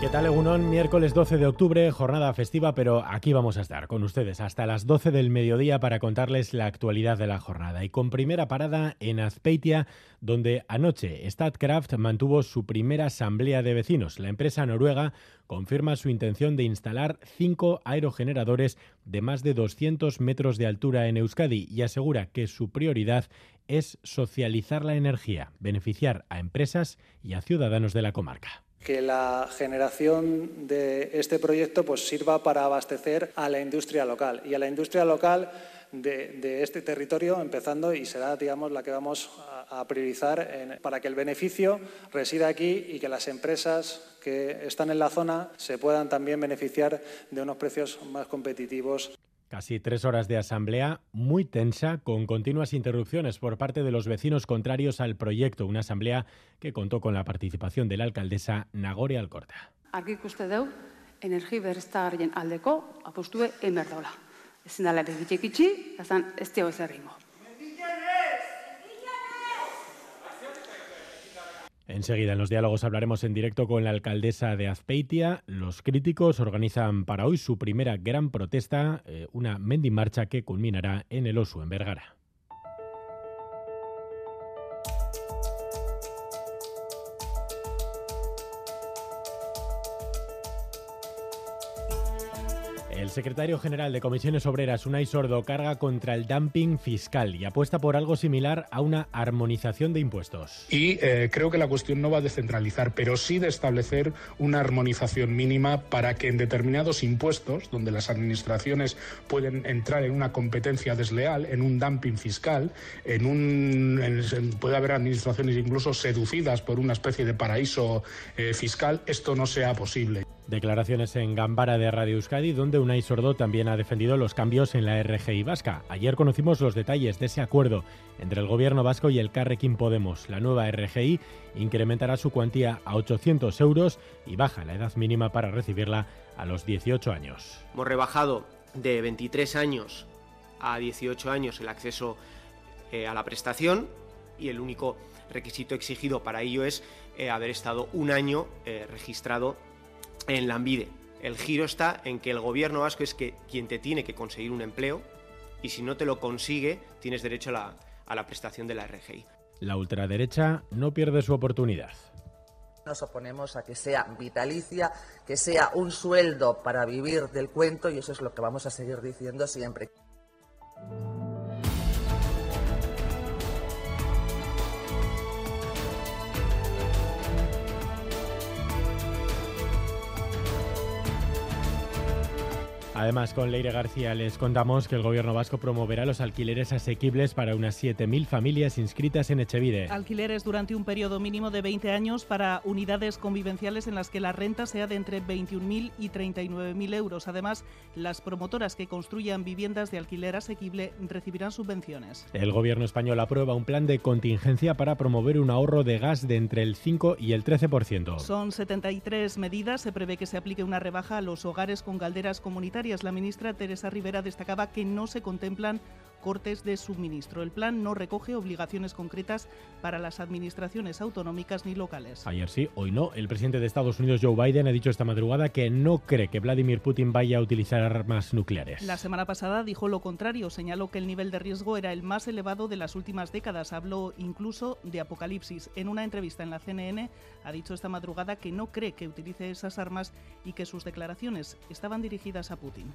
¿Qué tal, Egunon? Miércoles 12 de octubre, jornada festiva, pero aquí vamos a estar con ustedes hasta las 12 del mediodía para contarles la actualidad de la jornada. Y con primera parada en Azpeitia, donde anoche Statkraft mantuvo su primera asamblea de vecinos. La empresa noruega confirma su intención de instalar cinco aerogeneradores de más de 200 metros de altura en Euskadi y asegura que su prioridad es socializar la energía, beneficiar a empresas y a ciudadanos de la comarca que la generación de este proyecto pues, sirva para abastecer a la industria local y a la industria local de, este territorio, empezando y será, digamos, la que vamos a, priorizar para que el beneficio resida aquí y que las empresas que están en la zona se puedan también beneficiar de unos precios más competitivos. Casi tres horas de asamblea muy tensa, con continuas interrupciones por parte de los vecinos contrarios al proyecto. Una asamblea que contó con la participación de la alcaldesa Nagore Alcorta. Argi ikuste deu, energi berriztagarrien aldeko apostue emerdola. Ezin dala ere itxi, ezan ez Enseguida en los diálogos hablaremos en directo con la alcaldesa de Azpeitia. Los críticos organizan para hoy su primera gran protesta, eh, una mendimarcha que culminará en el Osu, en Vergara. El secretario general de Comisiones Obreras, Unai Sordo, carga contra el dumping fiscal y apuesta por algo similar a una armonización de impuestos. Y eh, creo que la cuestión no va a descentralizar, pero sí de establecer una armonización mínima para que en determinados impuestos, donde las administraciones pueden entrar en una competencia desleal, en un dumping fiscal, en un puede haber administraciones incluso seducidas por una especie de paraíso eh, fiscal, esto no sea posible. Declaraciones en Gambara de Radio Euskadi, donde Unai Sordo también ha defendido los cambios en la RGI vasca. Ayer conocimos los detalles de ese acuerdo entre el gobierno vasco y el Carrequín Podemos. La nueva RGI incrementará su cuantía a 800 euros y baja la edad mínima para recibirla a los 18 años. Hemos rebajado de 23 años a 18 años el acceso eh, a la prestación y el único requisito exigido para ello es eh, haber estado un año eh, registrado en la Lambide. El giro está en que el gobierno vasco es que quien te tiene que conseguir un empleo y si no te lo consigue tienes derecho a la, a la prestación de la RGI. La ultraderecha no pierde su oportunidad. Nos oponemos a que sea vitalicia, que sea un sueldo para vivir del cuento y eso es lo que vamos a seguir diciendo siempre. Además, con Leire García les contamos que el gobierno vasco promoverá los alquileres asequibles para unas 7.000 familias inscritas en Echevide. Alquileres durante un periodo mínimo de 20 años para unidades convivenciales en las que la renta sea de entre 21.000 y 39.000 euros. Además, las promotoras que construyan viviendas de alquiler asequible recibirán subvenciones. El gobierno español aprueba un plan de contingencia para promover un ahorro de gas de entre el 5 y el 13%. Son 73 medidas. Se prevé que se aplique una rebaja a los hogares con calderas comunitarias la ministra Teresa Rivera destacaba que no se contemplan cortes de suministro. El plan no recoge obligaciones concretas para las administraciones autonómicas ni locales. Ayer sí, hoy no. El presidente de Estados Unidos, Joe Biden, ha dicho esta madrugada que no cree que Vladimir Putin vaya a utilizar armas nucleares. La semana pasada dijo lo contrario. Señaló que el nivel de riesgo era el más elevado de las últimas décadas. Habló incluso de apocalipsis. En una entrevista en la CNN ha dicho esta madrugada que no cree que utilice esas armas y que sus declaraciones estaban dirigidas a Putin.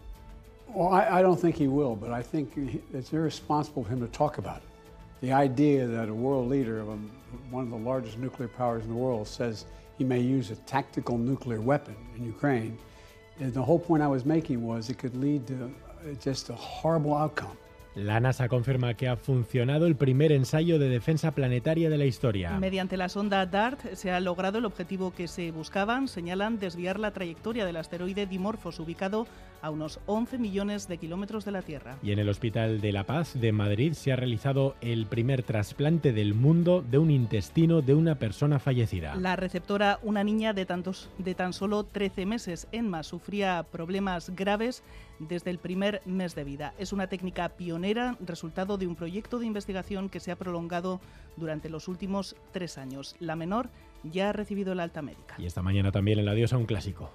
Well, I, I don't think he will, but I think it's irresponsible for him to talk about it. The idea that a world leader of a, one of the largest nuclear powers in the world says he may use a tactical nuclear weapon in Ukraine, and the whole point I was making was it could lead to just a horrible outcome. La NASA confirma que ha funcionado el primer ensayo de defensa planetaria de la historia. Mediante la sonda DART se ha logrado el objetivo que se buscaban, señalan desviar la trayectoria del asteroide Dimorphos ubicado a unos 11 millones de kilómetros de la Tierra. Y en el Hospital de la Paz de Madrid se ha realizado el primer trasplante del mundo de un intestino de una persona fallecida. La receptora, una niña de, tantos, de tan solo 13 meses, Enma, sufría problemas graves desde el primer mes de vida. Es una técnica pionera, resultado de un proyecto de investigación que se ha prolongado durante los últimos tres años. La menor ya ha recibido el alta médica. Y esta mañana también en la diosa un clásico.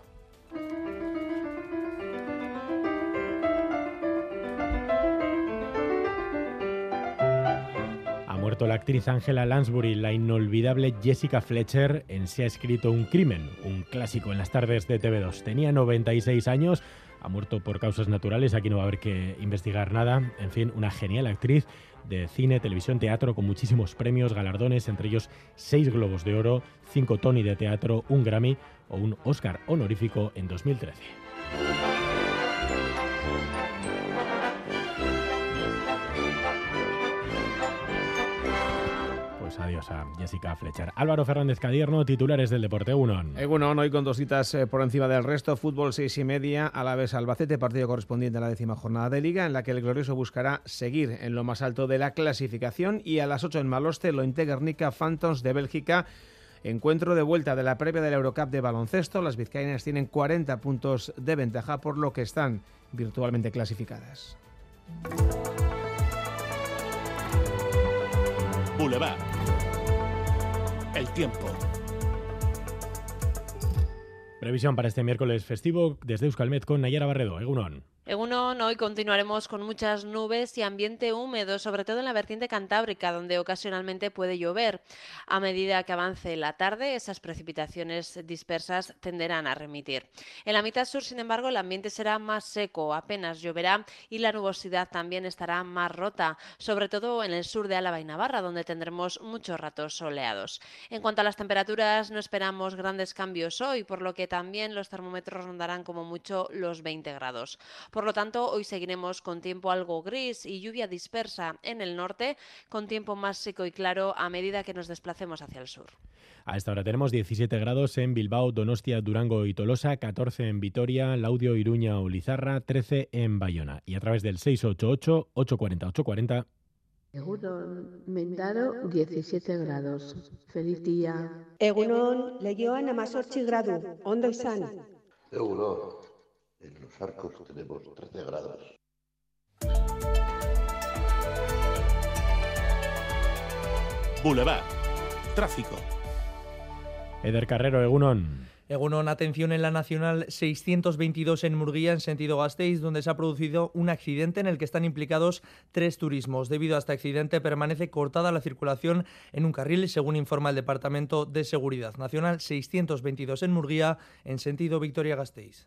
Ha muerto la actriz Angela Lansbury, la inolvidable Jessica Fletcher en Se ha escrito un crimen, un clásico en las tardes de TV2. Tenía 96 años, ha muerto por causas naturales, aquí no va a haber que investigar nada. En fin, una genial actriz de cine, televisión, teatro con muchísimos premios, galardones, entre ellos seis Globos de Oro, cinco Tony de teatro, un Grammy o un Oscar honorífico en 2013. Adiós a Jessica Fletcher. Álvaro Fernández Cadierno, titulares del Deporte Unon. Egunon, hoy con dos citas eh, por encima del resto. Fútbol seis y media, a la vez Albacete, partido correspondiente a la décima jornada de Liga, en la que el Glorioso buscará seguir en lo más alto de la clasificación. Y a las 8 en Maloste, lo Guernica Phantoms de Bélgica. Encuentro de vuelta de la previa del Eurocup de baloncesto. Las vizcaínas tienen 40 puntos de ventaja, por lo que están virtualmente clasificadas. Boulevard. El tiempo. Previsión para este miércoles festivo desde Euskalmet con Nayara Barredo. Egunon. Egunon, hoy continuaremos con muchas nubes y ambiente húmedo, sobre todo en la vertiente cantábrica, donde ocasionalmente puede llover. A medida que avance la tarde, esas precipitaciones dispersas tenderán a remitir. En la mitad sur, sin embargo, el ambiente será más seco, apenas lloverá y la nubosidad también estará más rota, sobre todo en el sur de Álava y Navarra, donde tendremos muchos ratos soleados. En cuanto a las temperaturas, no esperamos grandes cambios hoy, por lo que también los termómetros rondarán como mucho los 20 grados. Lo tanto, hoy seguiremos con tiempo algo gris y lluvia dispersa en el norte, con tiempo más seco y claro a medida que nos desplacemos hacia el sur. A esta hora tenemos 17 grados en Bilbao, Donostia, Durango y Tolosa, 14 en Vitoria, Laudio, Iruña o Lizarra, 13 en Bayona. Y a través del 688-840-840. Egunon, Mendaro, 17 grados. Feliz día. Egunon, Leioan amazortzi gradu. Ondo izan. Egunon, en los arcos tenemos 13 grados. Boulevard. Tráfico. Eder Carrero, Egunon. Egunon, atención en la Nacional 622 en Murguía, en sentido Gasteiz, donde se ha producido un accidente en el que están implicados tres turismos. Debido a este accidente, permanece cortada la circulación en un carril, según informa el Departamento de Seguridad Nacional 622 en Murguía, en sentido Victoria-Gasteiz.